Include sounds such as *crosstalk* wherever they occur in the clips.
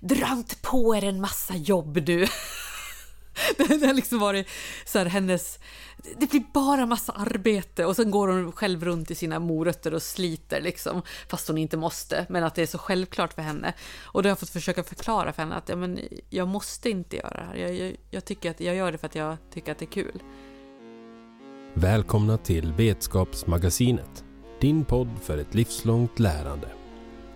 dra inte på er en massa jobb nu. *laughs* det har liksom varit så här, hennes... Det blir bara massa arbete och sen går hon själv runt i sina morötter och sliter liksom, fast hon inte måste, men att det är så självklart för henne. Och då har jag fått försöka förklara för henne att ja, men, jag måste inte göra det här. Jag, jag, jag tycker att jag gör det för att jag tycker att det är kul. Välkomna till Vetskapsmagasinet, din podd för ett livslångt lärande.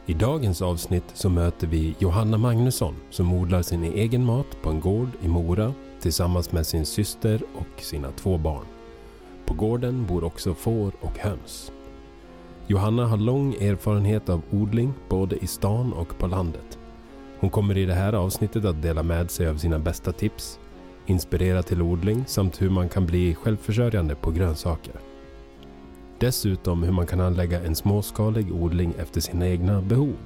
I dagens avsnitt så möter vi Johanna Magnusson som odlar sin egen mat på en gård i Mora tillsammans med sin syster och sina två barn. På gården bor också får och höns. Johanna har lång erfarenhet av odling både i stan och på landet. Hon kommer i det här avsnittet att dela med sig av sina bästa tips, inspirera till odling samt hur man kan bli självförsörjande på grönsaker. Dessutom hur man kan anlägga en småskalig odling efter sina egna behov.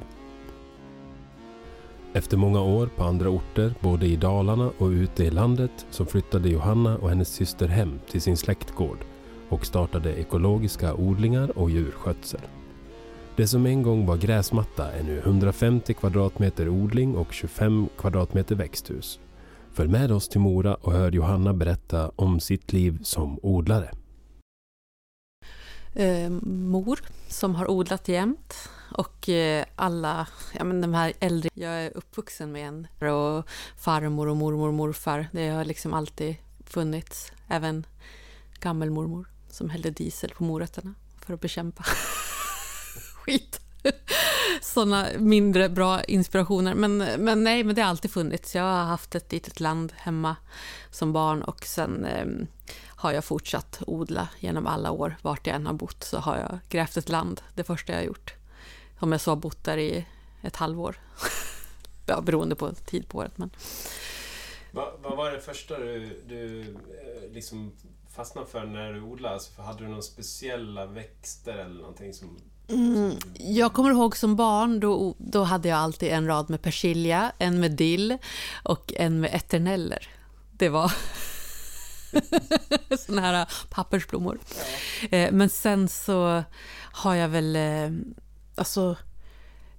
Efter många år på andra orter, både i Dalarna och ute i landet, så flyttade Johanna och hennes syster hem till sin släktgård och startade ekologiska odlingar och djurskötsel. Det som en gång var gräsmatta är nu 150 kvadratmeter odling och 25 kvadratmeter växthus. Följ med oss till Mora och hör Johanna berätta om sitt liv som odlare. Eh, mor som har odlat jämt och eh, alla, ja men de här äldre, jag är uppvuxen med en och farmor och mormor och morfar. Det har liksom alltid funnits. Även gammelmormor som hällde diesel på morötterna för att bekämpa *laughs* skit. Sådana mindre bra inspirationer. Men, men nej, men det har alltid funnits. Jag har haft ett litet land hemma som barn och sen eh, har jag fortsatt odla genom alla år. Vart jag än har bott så har jag grävt ett land, det första jag har gjort. Om jag så har bott där i ett halvår. *laughs* ja, beroende på tid på året. Men... Vad, vad var det första du, du eh, liksom fastnade för när du odlade? Alltså, hade du några speciella växter eller någonting som... Mm, jag kommer ihåg som barn, då, då hade jag alltid en rad med persilja, en med dill och en med eterneller. Det var *laughs* såna här pappersblommor. Ja. Eh, men sen så har jag väl eh, alltså,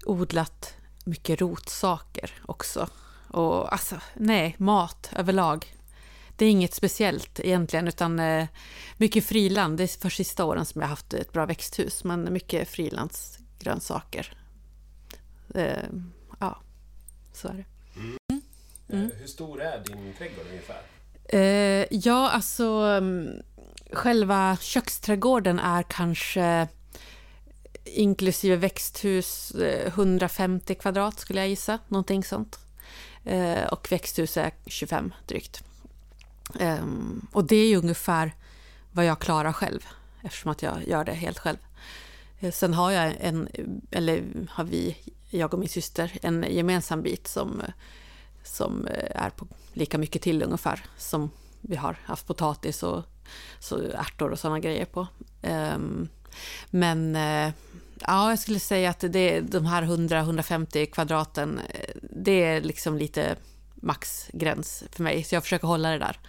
odlat mycket rotsaker också. Och alltså, nej, mat överlag. Det är inget speciellt egentligen, utan eh, mycket friland. Det är för sista åren som jag haft ett bra växthus, men mycket frilandsgrönsaker. Ja, så är det. Mm. Mm. Hur stor är din trädgård ungefär? Eh, ja, alltså mm, själva köksträdgården är kanske inklusive växthus eh, 150 kvadrat skulle jag gissa, någonting sånt. Eh, och växthus är 25 drygt. Eh, och det är ju ungefär vad jag klarar själv eftersom att jag gör det helt själv. Eh, sen har jag en, eller har vi, jag och min syster, en gemensam bit som, eh, som är på lika mycket till ungefär som vi har haft potatis och så ärtor och sådana grejer på. Um, men eh, ja, jag skulle säga att det, de här 100-150 kvadraten, eh, det är liksom lite maxgräns för mig. Så jag försöker hålla det där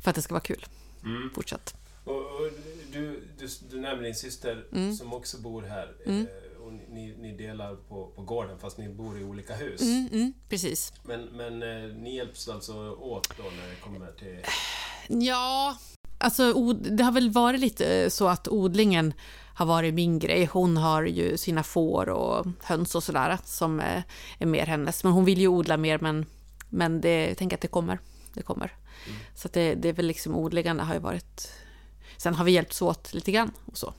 för att det ska vara kul. Mm. Fortsatt. Och, och du, du, du nämner din syster mm. som också bor här. Mm. Eh, och ni, ni, delar på, på gården fast ni bor i olika hus. Mm, mm, precis. Men, men ni hjälps alltså åt då när det kommer till... Ja, Alltså, det har väl varit lite så att odlingen har varit min grej. Hon har ju sina får och höns och sådär som är, mer hennes. Men hon vill ju odla mer, men, men det, jag tänker att det kommer. Det kommer. Mm. Så det, det är väl liksom odlingarna har ju varit... Sen har vi hjälpts åt lite grann och så.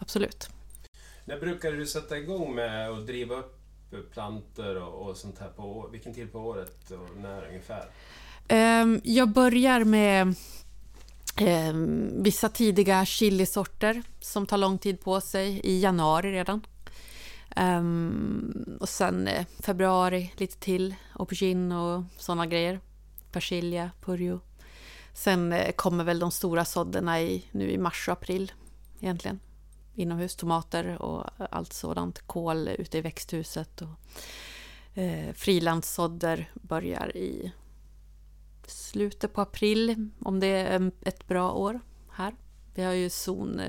Absolut. När brukar du sätta igång med att driva upp planter och, och sånt här? På, vilken tid på året och när ungefär? Um, jag börjar med um, vissa tidiga chilisorter som tar lång tid på sig i januari redan. Um, och sen eh, februari lite till, aubergine och sådana grejer. Persilja, purjo. Sen eh, kommer väl de stora sådderna i, nu i mars och april egentligen. Inomhus, tomater och allt sådant. Kål ute i växthuset. Och, eh, frilandssådder börjar i slutet på april om det är ett bra år här. Vi har ju zon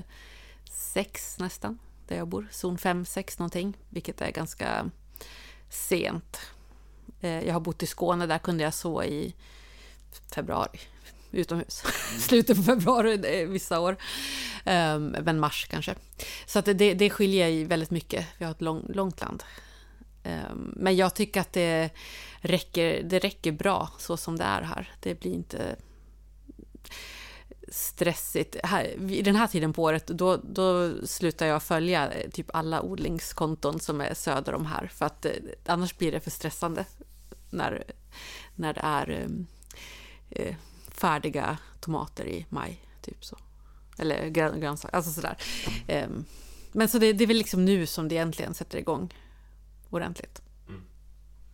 6 nästan, där jag bor. Zon 5, 6 någonting, vilket är ganska sent. Eh, jag har bott i Skåne, där kunde jag så i februari, utomhus. *laughs* Slutet på februari vissa år. Um, men mars kanske. Så att det, det skiljer väldigt mycket. Vi har ett lång, långt land. Um, men jag tycker att det räcker, det räcker bra så som det är här. Det blir inte stressigt. Här, vid den här tiden på året, då, då slutar jag följa eh, typ alla odlingskonton som är söder om här. För att eh, annars blir det för stressande när, när det är ehm, eh, färdiga tomater i maj. Typ så. Eller grönsaker, alltså sådär. Eh, men så det, det, är väl liksom nu som det egentligen sätter igång ordentligt. Mm.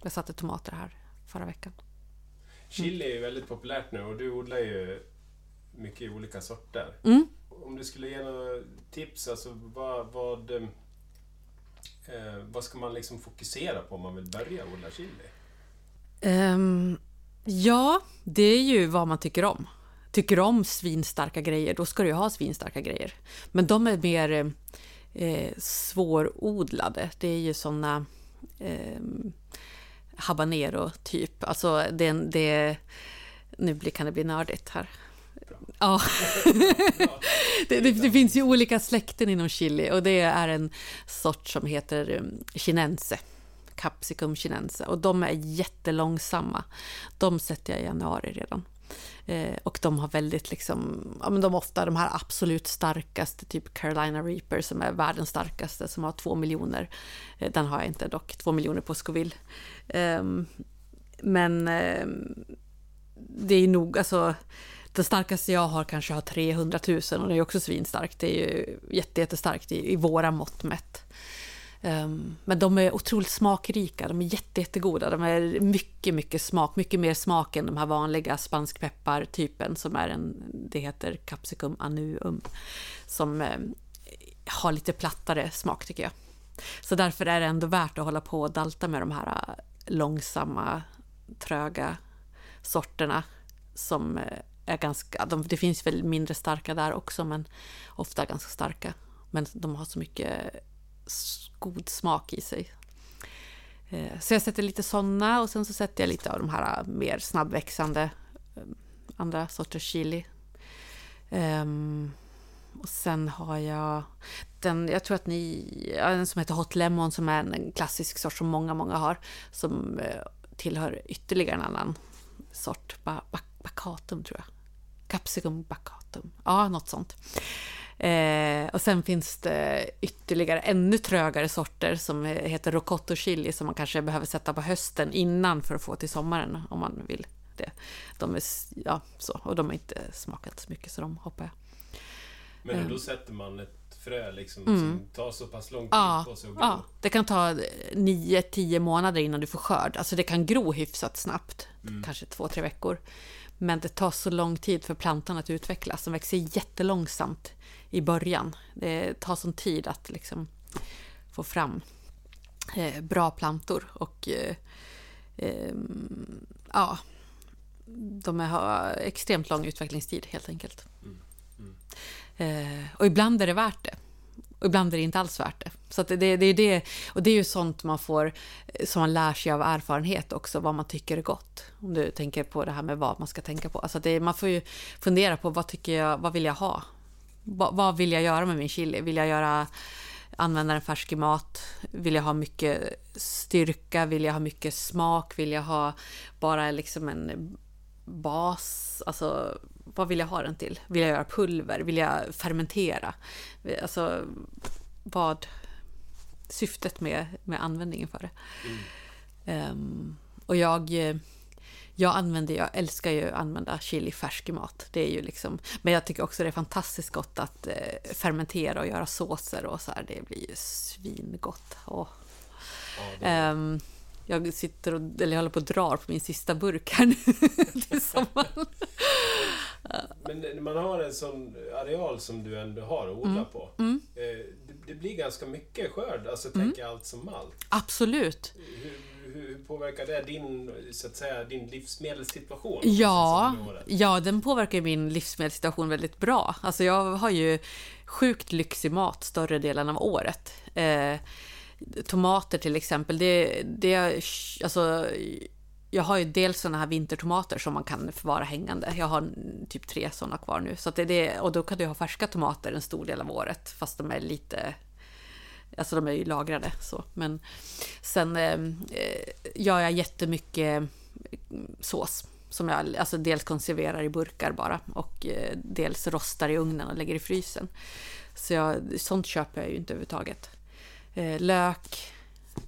Jag satte tomater här förra veckan. Chili är ju väldigt populärt nu och du odlar ju mycket olika sorter. Mm. Om du skulle ge några tips, alltså vad, vad, eh, vad ska man liksom fokusera på om man vill börja odla chili? Um, ja, det är ju vad man tycker om. Tycker om svinstarka grejer, då ska du ha svinstarka grejer. Men de är mer eh, svårodlade. Det är ju såna eh, habanero typ. Alltså det, det, nu kan det bli nördigt här. Ja. *laughs* det, det, det, finns ju olika släkten inom chili och det är en sort som heter um, chinense. Capsicum chinense och de är jättelångsamma. De sätter jag i januari redan. Eh, och de har väldigt liksom, ja men de har ofta de här absolut starkaste, typ Carolina Reaper som är världens starkaste som har två miljoner. Eh, den har jag inte dock, två miljoner på Scoville. Eh, men ehm, det är nog, alltså den starkaste jag har kanske har 300 000 och det är också svinstarkt. Det är ju jättestarkt i, i våra mått mätt. Ehm, men de är otroligt smakrika, de är jätte, jättegoda. De är mycket, mycket smak, mycket mer smak än de här vanliga spanskpeppartypen som är en, det heter Capsicum anuum. som eh, har lite plattare smak tycker jag. Så därför är det ändå värt att hålla på och dalta med de här eh, långsamma, tröga sorterna som eh, är ganska, de, det finns väl mindre starka där också, men ofta ganska starka. Men de har så mycket god smak i sig. Eh, så jag sätter lite sådana och sen så sätter jag lite av de här eh, mer snabbväxande eh, andra sorters chili. Um, och sen har jag den, jag tror att ni, den som heter Hot Lemon som är en klassisk sort som många, många har. Som tillhör ytterligare en annan sort, bacatum tror jag. Capsicum bacatum, ja något sånt. Eh, och sen finns det ytterligare ännu trögare sorter som heter rocotto chili som man kanske behöver sätta på hösten innan för att få till sommaren om man vill det. De är, ja, så, och de har inte smakat så mycket så de hoppar jag. Men eh. då sätter man ett frö liksom, mm. som tar så pass lång tid ja, på sig att gro? Ja, det kan ta 9-10 månader innan du får skörd. Alltså det kan gro hyfsat snabbt, mm. kanske 2-3 veckor. Men det tar så lång tid för plantan att utvecklas. De växer jättelångsamt i början. Det tar sån tid att liksom få fram eh, bra plantor. Och eh, eh, ja, de har extremt lång utvecklingstid helt enkelt. Mm. Mm. och ibland är det värt det. Och ibland är det inte alls värt det. Så det, det, det, är det, och det är ju sånt man får, eh, som man lär sig av erfarenhet också, vad man tycker är gott. Om du tänker på det här med vad man ska tänka på. Alltså det, man får ju fundera på vad tycker jag, vad vill jag ha? Vad, vill jag göra med min chili? Vill jag göra använda den färsk i mat? Vill jag ha mycket styrka? Vill jag ha mycket smak? Vill jag ha bara liksom en bas? Alltså, vad vill jag ha den till? Vill jag göra pulver? Vill jag fermentera? Alltså, vad syftet med, med användningen för det. Mm. Um, och jag, jag använder, jag älskar ju att använda chili färsk i mat. Det är ju liksom, men jag tycker också det är fantastiskt gott att eh, fermentera och göra såser och så här. Det blir ju svingott. Oh. Ja, um, jag sitter och, eller jag håller på att drar på min sista burk här nu *laughs* till sommaren. Men man har en sån areal som du ändå har att odla mm. på. Mm. Eh, det, det, blir ganska mycket skörd, alltså mm. tänker allt som allt. Absolut. Hur, hur påverkar det din, så att säga, din livsmedelssituation? Ja, ja, den påverkar min livsmedelssituation väldigt bra. Alltså jag har ju sjukt lyxig mat större delen av året. Eh, tomater till exempel, det, det, alltså, jag har ju dels såna här vintertomater som man kan förvara hängande. Jag har typ tre sådana kvar nu. Så det, och då kan du ha färska tomater en stor del av året, fast de är lite... Alltså de är ju lagrade så. Men sen eh, eh gör jag jättemycket eh, sås. Som jag alltså dels konserverar i burkar bara och eh, dels rostar i ugnen och lägger i frysen. Så jag, sånt köper jag ju inte överhuvudtaget. Eh, lök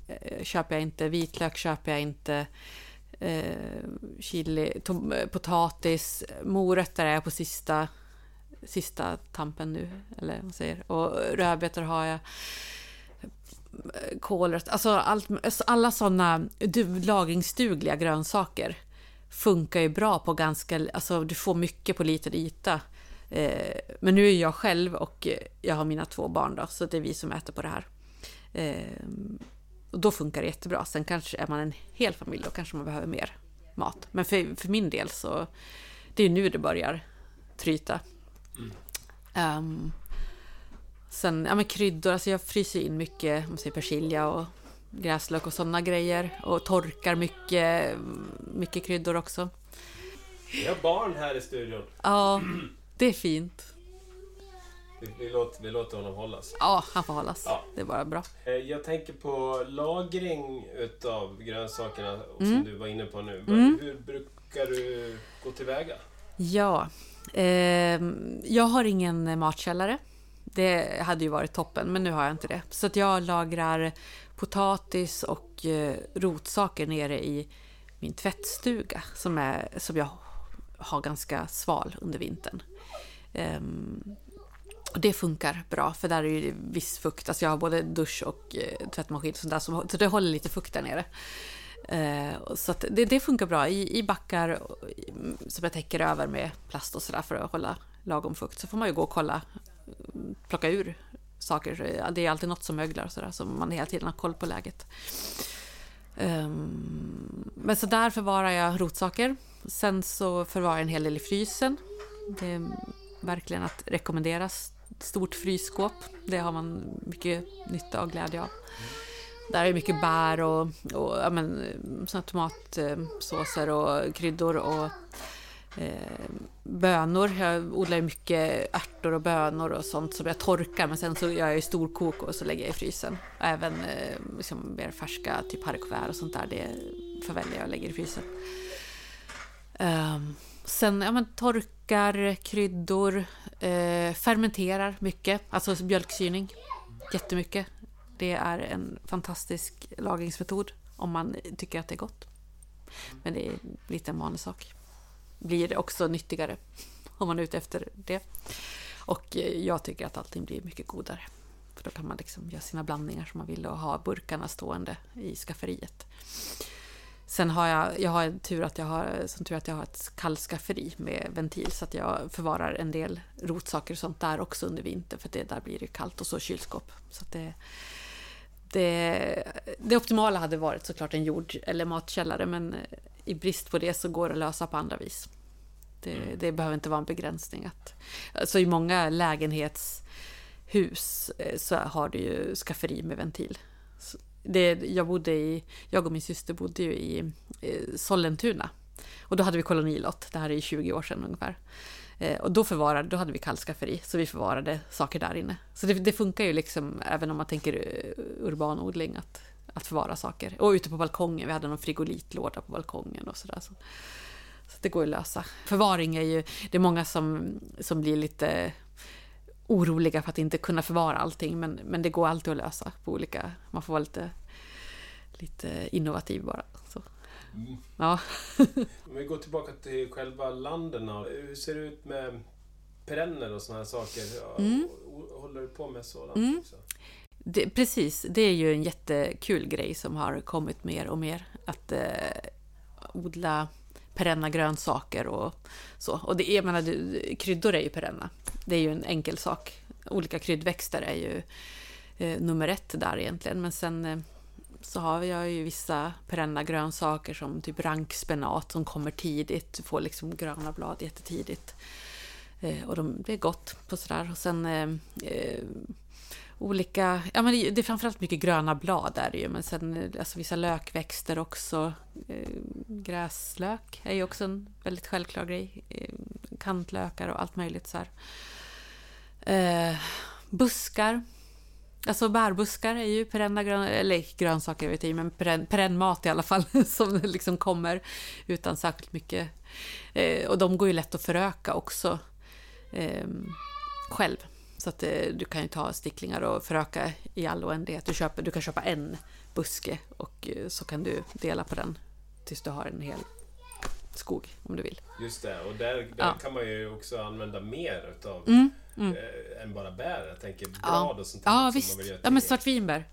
eh, köper jag inte, vitlök köper jag inte eh, chili, tom, eh, potatis, morötter är jag på sista, sista tampen nu, eller vad säger. Och rödbetor har jag. Kålrötter, alltså allt, alltså alla sådana lagringsdugliga grönsaker funkar ju bra på ganska, alltså du får mycket på liten yta. Eh, men nu är jag själv och jag har mina två barn då, så det är vi som äter på det här. Eh, och då funkar det jättebra. Sen kanske är man en hel familj, då kanske man behöver mer mat. Men för, för min del så, det är nu det börjar tryta. Mm. Um, sen, ja men kryddor, alltså jag fryser in mycket, man säger persilja och gräslök och sådana grejer. Och torkar mycket, mycket kryddor också. Vi har barn här i studion. Ja, det är fint. Vi, vi, låter, vi låter honom hållas. Ja, han får hållas. Ja. Det är bara bra. Eh, jag tänker på lagring utav grönsakerna som mm. du var inne på nu. Mm. Hur brukar du gå tillväga? Ja, eh, jag har ingen matkällare. Det hade ju varit toppen, men nu har jag inte det. Så att jag lagrar potatis och eh, rotsaker nere i min tvättstuga som, är, som jag har ganska sval under vintern. Um, och det funkar bra, för där är det viss fukt. Alltså jag har både dusch och eh, tvättmaskin och sånt där, så, så det håller lite fukt där nere. Eh, så det, det, funkar bra i, i backar eh, som jag täcker över med plast och sådär för att hålla lagom fukt. Så får man ju gå och kolla, plocka ur saker. Det är alltid något som möglar sådär, så man hela tiden har koll på läget. Um, men så där förvarar jag rotsaker. Sen så förvarar jag en hel del i frysen. Det är verkligen att rekommendera. stort frysskåp. Det har man mycket nytta och glädje av. Där är mycket bär och, och ja, men, såna tomatsåser och kryddor och eh, bönor. Jag odlar mycket ärtor och bönor och sånt som jag torkar men sen så gör jag storkok och så lägger jag i frysen. Även eh, liksom mer färska, typ haricots och sånt där, det förväljer jag och lägger i frysen. Eh, Sen ja, men, torkar kryddor, eh, fermenterar mycket, alltså mjölksyrning. Jättemycket. Det är en fantastisk lagringsmetod om man tycker att det är gott. Men det är lite en vanesak. Blir också nyttigare om man är ute efter det. Och eh, jag tycker att allting blir mycket godare. För då kan man liksom göra sina blandningar som man vill och ha burkarna stående i skafferiet. Sen har jag, jag har tur att jag har, som tur att jag har ett kallskafferi med ventil så att jag förvarar en del rotsaker och sånt där också under vintern för det, där blir det kallt och så kylskåp. Så det, det, det optimala hade varit såklart en jord eller matkällare men eh, i brist på det så går det att lösa på andra vis. Det, mm. det behöver inte vara en begränsning. Att, alltså I många lägenhetshus eh, så har du ju skafferi med ventil det, jag, bodde i, jag och min syster bodde ju i Sollentuna. Och då hade vi kolonilott, det här är 20 år sedan ungefär. Eh, och då, förvarade, då hade vi kallskafferi, så vi förvarade saker där inne. Så det, det, funkar ju liksom, även om man tänker eh, urban odling, att, att förvara saker. Och ute på balkongen, vi hade någon frigolitlåda på balkongen och sådär. Så, så det går att lösa. Förvaring är ju, det är många som, som blir lite oroliga för att inte kunna förvara allting, men, men det går alltid att lösa på olika... Man får vara lite, lite innovativ bara. Så. Mm. Ja. *laughs* Om vi går tillbaka till själva landen, hur ser det ut med perenner och sådana här saker? Mm. Håller du på med sådant? Mm. Det, precis, det är ju en jättekul grej som har kommit mer och mer. Att eh, odla perenna grönsaker och så. Och det är, jag menar, kryddor är ju perenna. Det är ju en enkel sak. Olika kryddväxter är ju eh, nummer ett där egentligen. Men sen eh, så har jag ju vissa perenna grönsaker som typ rankspenat som kommer tidigt, får liksom gröna blad jättetidigt. Eh, och de, det är gott på sådär. Och sen eh, eh, olika, ja men det är framförallt mycket gröna blad där ju, men sen eh, alltså vissa lökväxter också. Eh, gräslök är ju också en väldigt självklar grej. Eh, kantlökar och allt möjligt så här. Eh, buskar. Alltså bärbuskar är ju perenna grön, eller grönsaker vet jag men perenn, perenn mat i alla fall *laughs* som liksom kommer utan särskilt mycket. Eh, och de går ju lätt att föröka också eh, själv. Så att eh, du kan ju ta sticklingar och föröka i all oändlighet. Du, köper, du kan köpa en buske och eh, så kan du dela på den tills du har en hel skog om du vill. Just det, och där, där ja. kan man ju också använda mer utav mm, mm. Äh, än bara bär. Jag tänker blad ja. och sånt Ja, visst. Ja, men svartvinbär.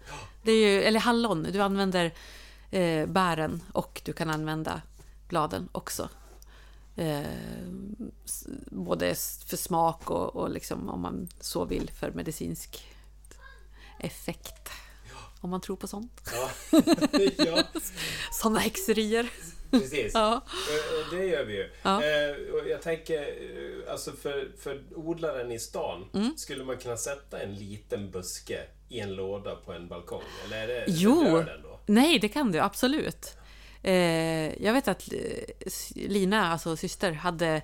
Det är ju, eller hallon. Du använder eh, bären och du kan använda bladen också. Eh, både för smak och, och liksom, om man så vill för medicinsk effekt. Ja. Om man tror på sånt. Ja. *laughs* ja. Sådana häxerier. Precis. Ja. Det gör vi ju. Ja. Eh, jag tänker, eh, alltså för, för odlaren i stan, mm. skulle man kunna sätta en liten buske i en låda på en balkong? Eller är det, jo, nej det kan du absolut. Eh, jag vet att eh, Lina, alltså syster, hade...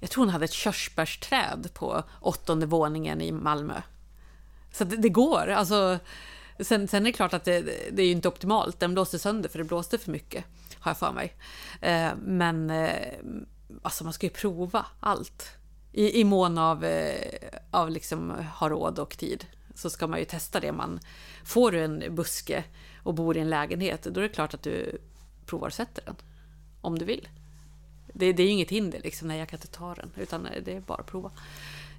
Jag tror hon hade ett körsbärsträd på åttonde våningen i Malmö. Så det, det går. Alltså, sen, sen är det klart att det, det är ju inte optimalt. Den blåste sönder för det blåste för mycket, har jag för mig. Eh, men eh, alltså man ska ju prova allt. I, i mån av, att av liksom ha råd och tid så ska man ju testa det. Man, får du en buske och bor i en lägenhet, då är det klart att du provar och sätter den. Om du vill. Det, det är ju inget hinder, liksom, nej jag kan inte ta den, utan det är bara att prova.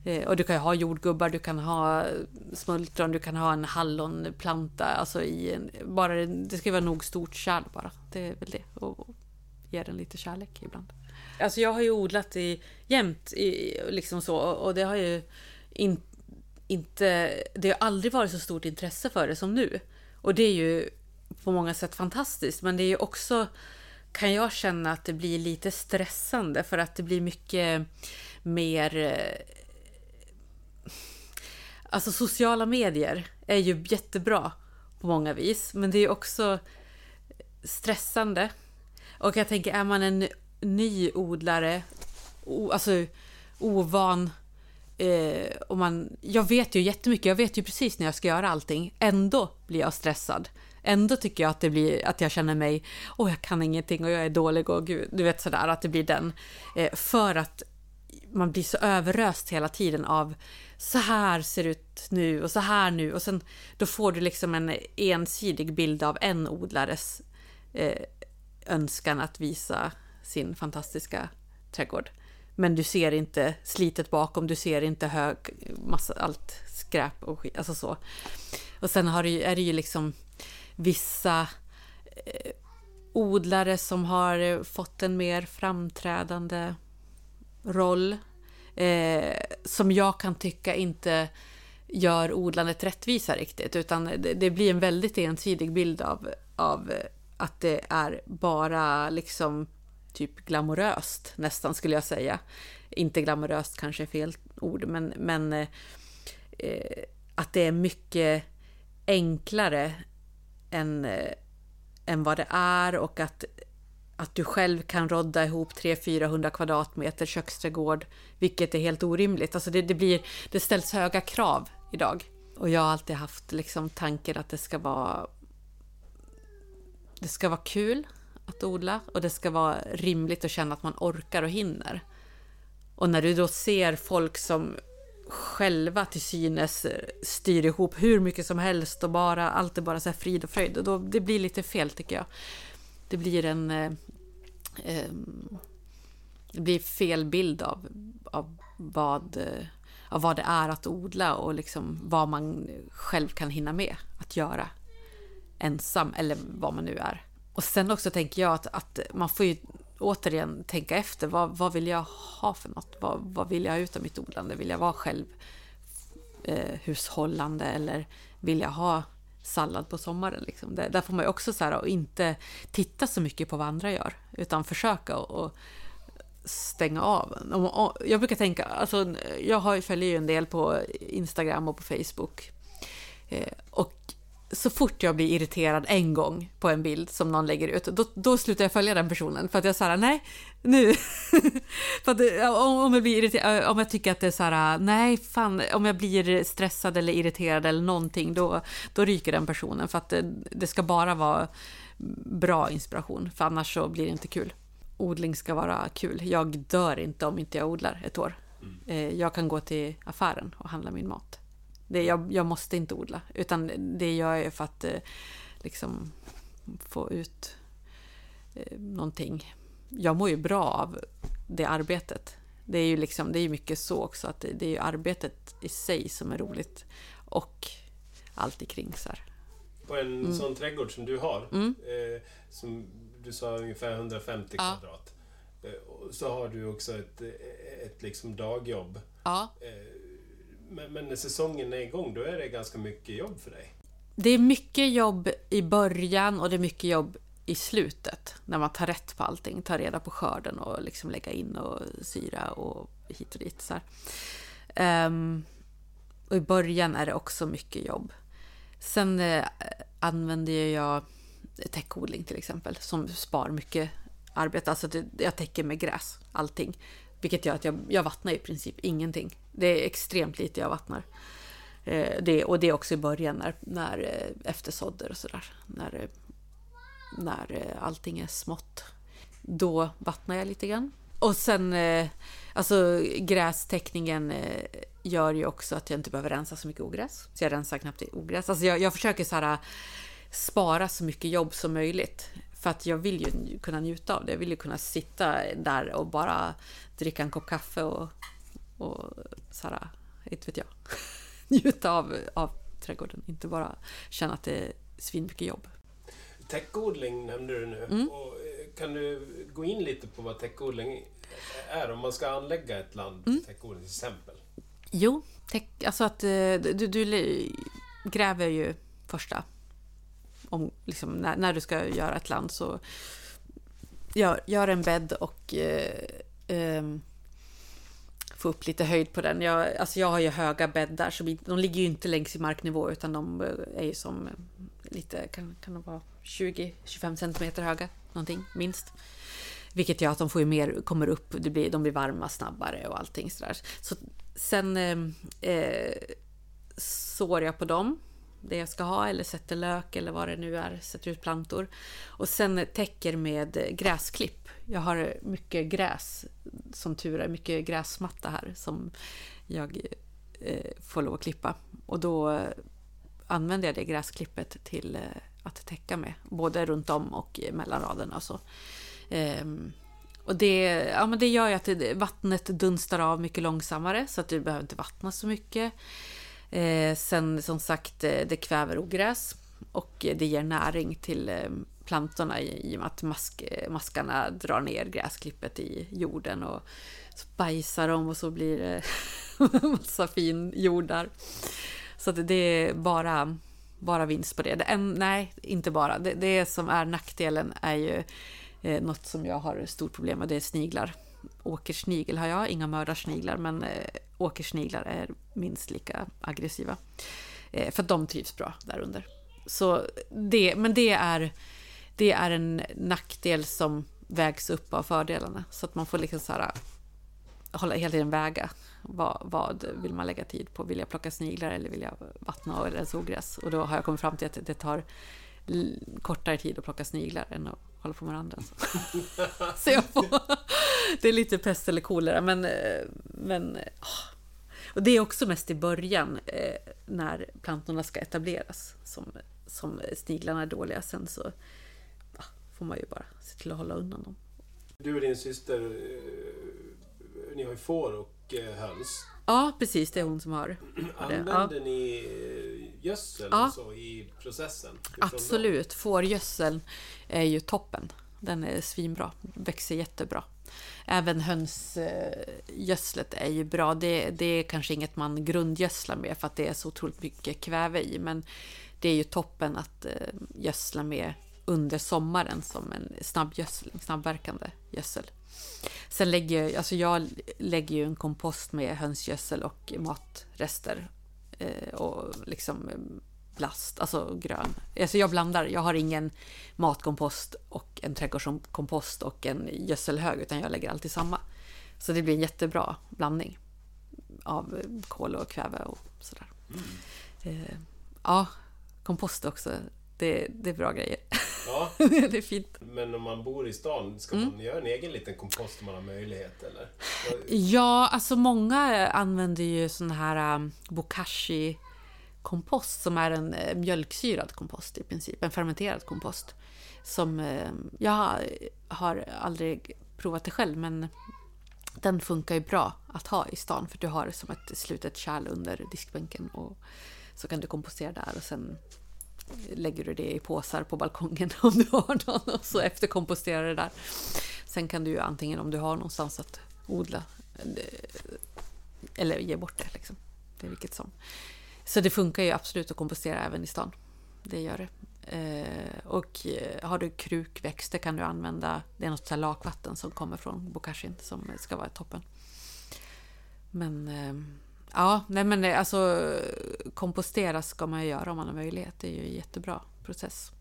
Eh, och du kan ju ha jordgubbar, du kan ha smultron, du kan ha en hallonplanta. Alltså i en, bara, det ska vara nog stort kärl bara. Det är väl det. Och, och ge den lite kärlek ibland. Alltså jag har ju odlat i, jämt, i, liksom så, och det har ju in, inte... Det har aldrig varit så stort intresse för det som nu. Och det är ju på många sätt fantastiskt, men det är ju också kan jag känna att det blir lite stressande för att det blir mycket mer... Eh, alltså sociala medier är ju jättebra på många vis, men det är också stressande. Och jag tänker, är man en ny odlare, alltså ovan eh, och man, jag vet ju jättemycket, jag vet ju precis när jag ska göra allting. Ändå blir jag stressad. Ändå tycker jag att det blir att jag känner mig, åh jag kan ingenting och jag är dålig och gud, du vet sådär att det blir den. Eh, för att man blir så överöst hela tiden av så här ser det ut nu och så här nu och sen då får du liksom en ensidig bild av en odlares eh, önskan att visa sin fantastiska trädgård. Men du ser inte slitet bakom, du ser inte hög, massa, allt skräp och skit, alltså så. Och sen har du, är det ju liksom vissa eh, odlare som har eh, fått en mer framträdande roll. Eh, som jag kan tycka inte gör odlandet rättvisa riktigt, utan det, det, blir en väldigt ensidig bild av, av eh, att det är bara liksom typ glamoröst nästan skulle jag säga. Inte glamoröst kanske är fel ord, men, men eh, eh att det är mycket enklare än, än eh, vad det är och att, att du själv kan rodda ihop 300-400 kvadratmeter köksträdgård, vilket är helt orimligt. Alltså det, det, blir, det ställs höga krav idag. Och jag har alltid haft liksom tanken att det ska vara det ska vara kul att odla och det ska vara rimligt att känna att man orkar och hinner. Och när du då ser folk som själva till synes styr ihop hur mycket som helst och bara allt är bara så här frid och fröjd. Och då, det blir lite fel tycker jag. Det blir en... Eh, eh, det blir fel bild av, av, vad, eh, av vad det är att odla och liksom vad man själv kan hinna med att göra ensam eller vad man nu är. Och sen också tänker jag att, att man får ju återigen tänka efter. Vad, vad vill jag ha för något? Vad, vad vill jag ha ut av mitt odlande? Vill jag vara själv eh, hushållande eller vill jag ha sallad på sommaren? Liksom? Där, där får man ju också så här, och inte titta så mycket på vad andra gör utan försöka och, och stänga av. Jag brukar tänka, alltså, jag har, följer ju en del på Instagram och på Facebook Eh, och så fort jag blir irriterad en gång på en bild som någon lägger ut, då, då slutar jag följa den personen. För att jag säger nej, nu. *laughs* för att, om, jag blir irriterad, om jag tycker att det är så här, nej, fan, om jag blir stressad eller irriterad eller någonting, då, då ryker den personen. För att det, det ska bara vara bra inspiration, för annars så blir det inte kul. Odling ska vara kul. Jag dör inte om inte jag odlar ett år. Mm. Jag kan gå till affären och handla min mat. Det, jag, jag måste inte odla, utan det gör jag för att eh, liksom få ut eh, någonting. Jag mår ju bra av det arbetet. Det är ju liksom, det är mycket så också, att det, det är ju arbetet i sig som är roligt. Och allt kring så här. På en mm. sån trädgård som du har, mm. eh, som du sa ungefär 150 ja. kvadrat, eh, så har du också ett, ett liksom dagjobb. Ja. Eh, men, men när säsongen är igång, då är det ganska mycket jobb för dig? Det är mycket jobb i början och det är mycket jobb i slutet. När man tar rätt på allting, tar reda på skörden och liksom lägga in och syra och hit och dit. Så um, och i början är det också mycket jobb. Sen eh, använder jag täckodling till exempel, som spar mycket arbete. Alltså det, jag täcker med gräs, allting. Vilket gör att jag, jag vattnar i princip ingenting. Det är extremt lite jag vattnar. Eh, det, och det är också i början när, när eh, eftersådder och sådär. När, eh, när eh, allting är smått. Då vattnar jag lite grann. Och sen, eh, alltså grästäckningen eh, gör ju också att jag inte behöver rensa så mycket ogräs. Så jag rensar knappt i ogräs. Alltså jag, jag försöker så här, spara så mycket jobb som möjligt. För att jag vill ju kunna njuta av det. Jag vill ju kunna sitta där och bara dricka en kopp kaffe och, och så här, inte vet jag, *laughs* njuta av, av trädgården. Inte bara känna att det är svinmycket jobb. Täckodling nämnde du nu. Mm. Och eh, kan du gå in lite på vad täckodling är? Om man ska anlägga ett land mm. täckodling till exempel. Jo, täck, alltså att eh, du, du gräver ju första om, liksom, när, när, du ska göra ett land så gör, gör en bädd och eh, eh, få upp lite höjd på den. Jag, alltså jag har ju höga bäddar, så de ligger ju inte längs i marknivå utan de eh, är ju som eh, lite, kan, kan de vara 20-25 centimeter höga, någonting minst. Vilket gör att de får ju mer, kommer upp, det blir, de blir varma snabbare och allting sådär. Så sen eh, eh sår jag på dem det jag ska ha eller sätter lök eller vad det nu är, sätter ut plantor. Och sen täcker med gräsklipp. Jag har mycket gräs, som tur är, mycket gräsmatta här som jag eh, får lov att klippa. Och då använder jag det gräsklippet till eh, att täcka med, både runt om och mellan raderna. Så. Ehm, och det, ja, men det gör ju att vattnet dunstar av mycket långsammare så att du behöver inte vattna så mycket. Eh, sen som sagt, eh, det kväver ogräs och det ger näring till eh, plantorna i, i och med att mask, maskarna drar ner gräsklippet i jorden och så bajsar de och så blir det *laughs* massa fin jord där. Så det är bara, bara vinst på det. det en, nej, inte bara. Det, det som är nackdelen är ju eh, något som jag har stort problem med, det är sniglar. Åkersnigel har jag, inga mördarsniglar, men eh, åkersniglar är minst lika aggressiva. Eh, för de trivs bra där under. Så det, men det är, det är en nackdel som vägs upp av fördelarna. Så att man får liksom så här, hålla hela tiden väga. Vad, vad vill man lägga tid på? Vill jag plocka sniglar eller vill jag vattna eller rensa ogräs? Och då har jag kommit fram till att det tar kortare tid att plocka sniglar än att hålla på med andra. Så, *laughs* så jag får, det är lite pest eller kolera, men, eh, men ah. och det är också mest i början eh, när plantorna ska etableras som, som sniglarna är dåliga. Sen så får man ju bara se till att hålla undan dem. Du och din syster, eh, ni har ju får och eh, höns. Ja, precis. Det är hon som har Använder ja. ni gödsel ja. så i processen? Absolut. Fårgödseln är ju toppen. Den är svinbra. Växer jättebra. Även hönsgödslet är ju bra. Det, det är kanske inget man grundgödslar med för att det är så otroligt mycket kväve i. Men det är ju toppen att eh, gödsla med under sommaren som en snabbgödsling, snabbverkande gödsel. Sen lägger jag, alltså jag lägger ju en kompost med hönsgödsel och matrester. Eh, och liksom blast, alltså grön. Alltså jag blandar, jag har ingen matkompost och en trädgårdskompost och en gödselhög utan jag lägger alltid samma. Så det blir en jättebra blandning av kol och kväve och sådär. Mm. Eh, ja, kompost också. Det, det är bra grejer. Ja. *laughs* det är fint. Men om man bor i stan, ska mm. man göra en egen liten kompost om man har möjlighet? Eller? Ja, alltså många använder ju sån här um, bokashi kompost som är en uh, mjölksyrad kompost i princip, en fermenterad kompost. Som uh, jag har aldrig provat det själv men den funkar ju bra att ha i stan för du har som ett slutet kärl under diskbänken och så kan du kompostera där och sen lägger du det i påsar på balkongen *laughs* om du har någon och så efterkomposterar det där. Sen kan du ju antingen om du har någonstans att odla eh, eller ge bort det. Liksom. Det är vilket som. Så det funkar ju absolut att kompostera även i stan. Det gör det. Eh, och eh, har du krukväxter kan du använda, det är något så lakvatten som kommer från bokashin som ska vara toppen. Men eh, ja, nej men alltså kompostera ska man ju göra om man har möjlighet. Det är ju en jättebra process.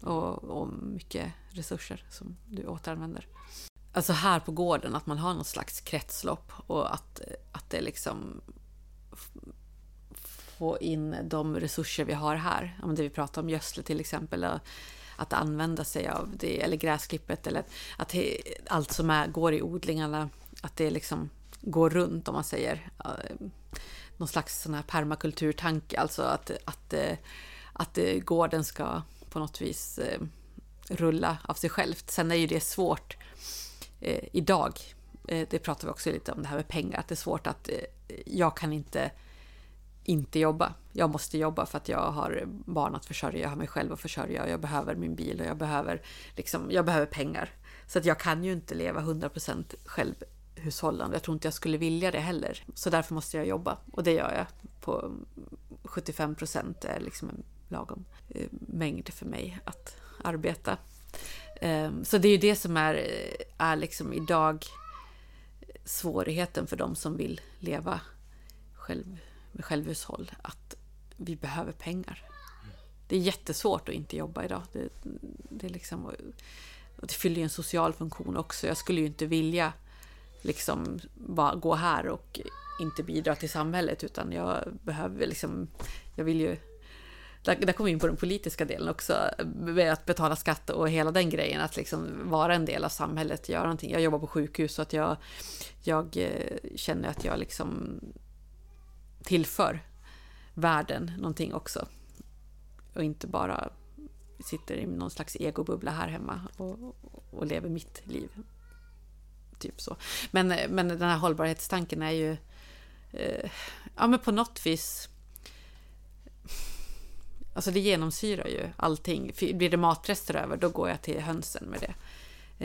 Och, och mycket resurser som du återanvänder. Alltså här på gården, att man har något slags kretslopp och att, att det liksom få in de resurser vi har här. Om det vi pratar om gödsel till exempel. Att använda sig av det, eller gräsklippet eller att allt som är, går i odlingarna, att det liksom går runt om man säger. Eh, någon slags sån här permakulturtanke, alltså att, att, eh, att eh, gården ska på något vis rulla av sig självt. Sen är ju det svårt eh, idag. Det pratar vi också lite om det här med pengar, att det är svårt att jag kan inte inte jobba. Jag måste jobba för att jag har barn att försörja, jag har mig själv att försörja jag behöver min bil och jag behöver, liksom, jag behöver pengar. Så att jag kan ju inte leva 100% hushållande. Jag tror inte jag skulle vilja det heller. Så därför måste jag jobba och det gör jag. På 75% är liksom en lagom eh, mängd för mig att arbeta. Ehm, så det är ju det som är, eh, är liksom idag svårigheten för de som vill leva själv med självhushåll att vi behöver pengar. Det är jättesvårt att inte jobba idag. Det, det, liksom, det fyller ju en social funktion också. Jag skulle ju inte vilja liksom bara gå här och inte bidra till samhället utan jag behöver liksom, jag vill ju där, där kommer vi in på den politiska delen också, med att betala skatt och hela den grejen, att liksom vara en del av samhället, göra någonting. Jag jobbar på sjukhus så att jag, jag eh, känner att jag liksom tillför världen någonting också. Och inte bara sitter i någon slags egobubbla här hemma och, och lever mitt liv. Typ så. Men, men den här hållbarhetstanken är ju eh, ja, men på något vis Alltså det genomsyrar ju allting. Blir det matrester över, då går jag till hönsen med det.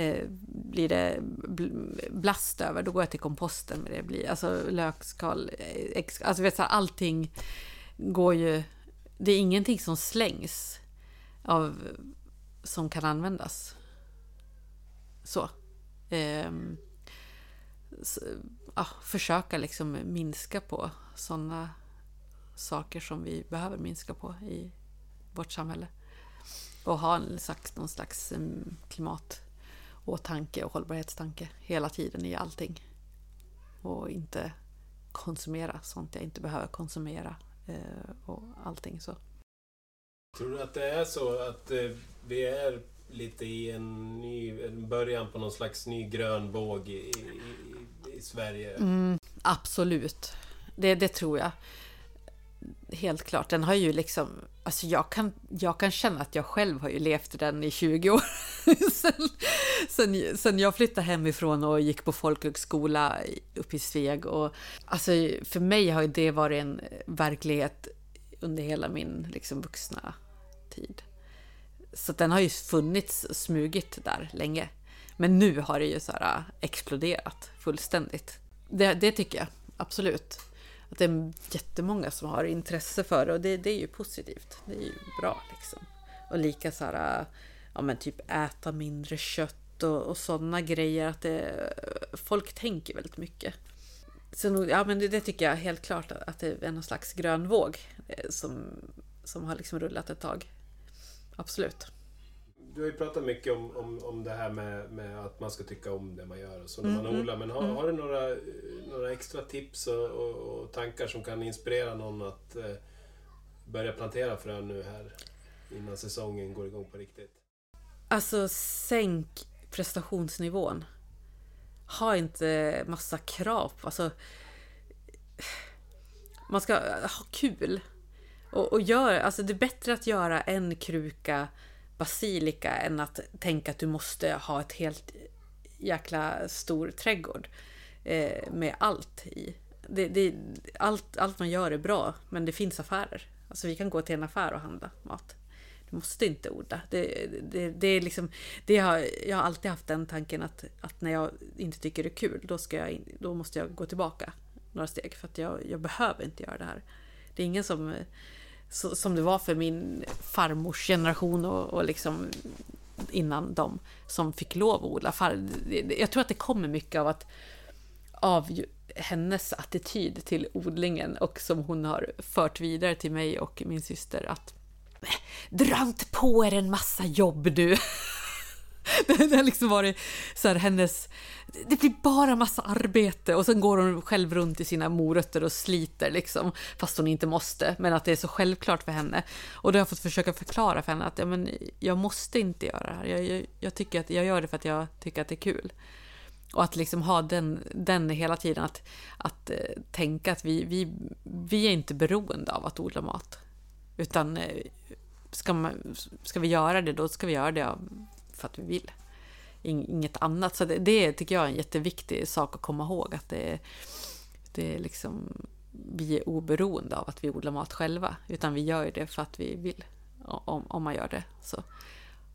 Eh, blir det blast över, då går jag till komposten med det. Blir, alltså lökskal, eh, alltså vet du, allting går ju... Det är ingenting som slängs av, som kan användas. Så. Eh, så ja, försöka liksom minska på sådana saker som vi behöver minska på i vårt samhälle. Och ha en slags, någon slags ehm, klimatåtanke och hållbarhetstanke hela tiden i allting. Och inte konsumera sånt jag inte behöver konsumera eh, och allting så. Tror du att det är så att eh, vi är lite i en ny en början på någon slags ny grön våg i, i, i Sverige? Mm, absolut, det, det tror jag helt klart. Den har ju liksom, alltså jag kan, jag kan känna att jag själv har ju levt den i 20 år. *laughs* sen, sen, sen, jag flyttade hemifrån och gick på folkhögskola uppe i Sveg. Och, alltså för mig har det varit en verklighet under hela min liksom, vuxna tid. Så den har ju funnits, smugit där länge. Men nu har det ju så här äh, exploderat fullständigt. Det, det tycker jag, absolut att det är jättemånga som har intresse för det och det, det är ju positivt. Det är ju bra liksom. Och lika så här, äh, ja men typ äta mindre kött och, och sådana grejer. Att det, äh, folk tänker väldigt mycket. så nog, ja, men det, det, tycker jag helt klart att det är någon slags grön våg eh, som, som har liksom rullat ett tag. Absolut. Du har ju pratat mycket om, om, om det här med, med att man ska tycka om det man gör och så när man mm. odlar. Men har, mm. har du några, några extra tips och, och, och, tankar som kan inspirera någon att eh, börja plantera frön nu här innan säsongen går igång på riktigt? Alltså sänk prestationsnivån. Ha inte massa krav. Alltså, man ska ha kul. Och, och gör, alltså det är bättre att göra en kruka basilika än att tänka att du måste ha ett helt jäkla stor trädgård eh, med allt i. Det, det, allt, allt man gör är bra, men det finns affärer. Alltså vi kan gå till en affär och handla mat. Du måste inte odla. Det, det, det är liksom, det har, jag har alltid haft den tanken att, att när jag inte tycker det är kul, då, ska jag, då måste jag gå tillbaka några steg. För att jag, jag behöver inte göra det här. Det är ingen som så, som det var för min farmors generation och, och liksom innan dem som fick lov att odla. Jag tror att det kommer mycket av att av hennes attityd till odlingen och som hon har fört vidare till mig och min syster att dra inte på er en massa jobb du. *laughs* *laughs* det har liksom varit så här, hennes... Det blir bara massa arbete och sen går hon själv runt i sina morötter och sliter liksom, fast hon inte måste, men att det är så självklart för henne. Och då har jag fått försöka förklara för henne att ja, men, jag måste inte göra det här. Jag, jag, jag, tycker att jag gör det för att jag tycker att det är kul. Och att liksom ha den, den hela tiden, att, att eh, tänka att vi, vi, vi är inte beroende av att odla mat. Utan eh, ska, man, ska vi göra det, då ska vi göra det av för att vi vill. Inget annat. Så det, det tycker jag är en jätteviktig sak att komma ihåg. Att det, det är liksom, vi är oberoende av att vi odlar mat själva. Utan vi gör det för att vi vill. Om, om man gör det. Så.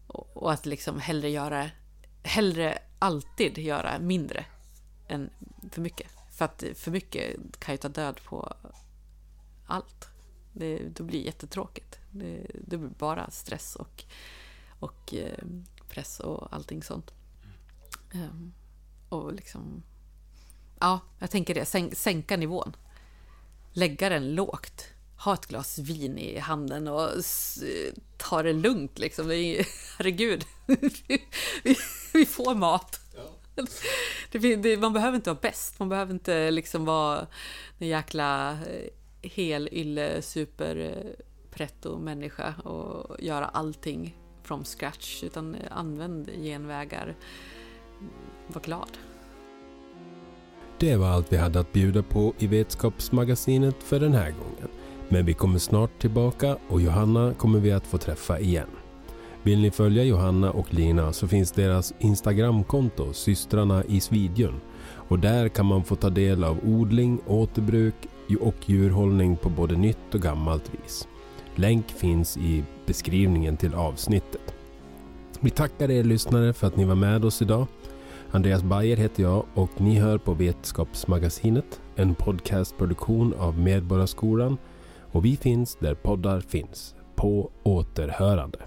Och, och att liksom hellre göra, hellre alltid göra mindre än för mycket. För att för mycket kan ju ta död på allt. Det, då blir det jättetråkigt. Det, det blir bara stress och, och eh, press och allting sånt. Um, och liksom... Ja, jag tänker det. Sänk, sänka nivån. Lägga den lågt. Ha ett glas vin i handen och ta det lugnt liksom. Det är, *laughs* herregud. *laughs* vi, vi får mat. Ja. Det, det, man behöver inte vara bäst. Man behöver inte liksom vara en jäkla eh, hel ylle super pretto människa och göra allting from scratch, utan använd genvägar. Var glad. Det var allt vi hade att bjuda på i Vetskapsmagasinet för den här gången. Men vi kommer snart tillbaka och Johanna kommer vi att få träffa igen. Vill ni följa Johanna och Lina så finns deras Instagramkonto Systrarna i Svidjön och där kan man få ta del av odling, återbruk och djurhållning på både nytt och gammalt vis. Länk finns i beskrivningen till avsnittet. Vi tackar er lyssnare för att ni var med oss idag. Andreas Bayer heter jag och ni hör på Vetenskapsmagasinet, en podcastproduktion av Medborgarskolan och vi finns där poddar finns. På återhörande.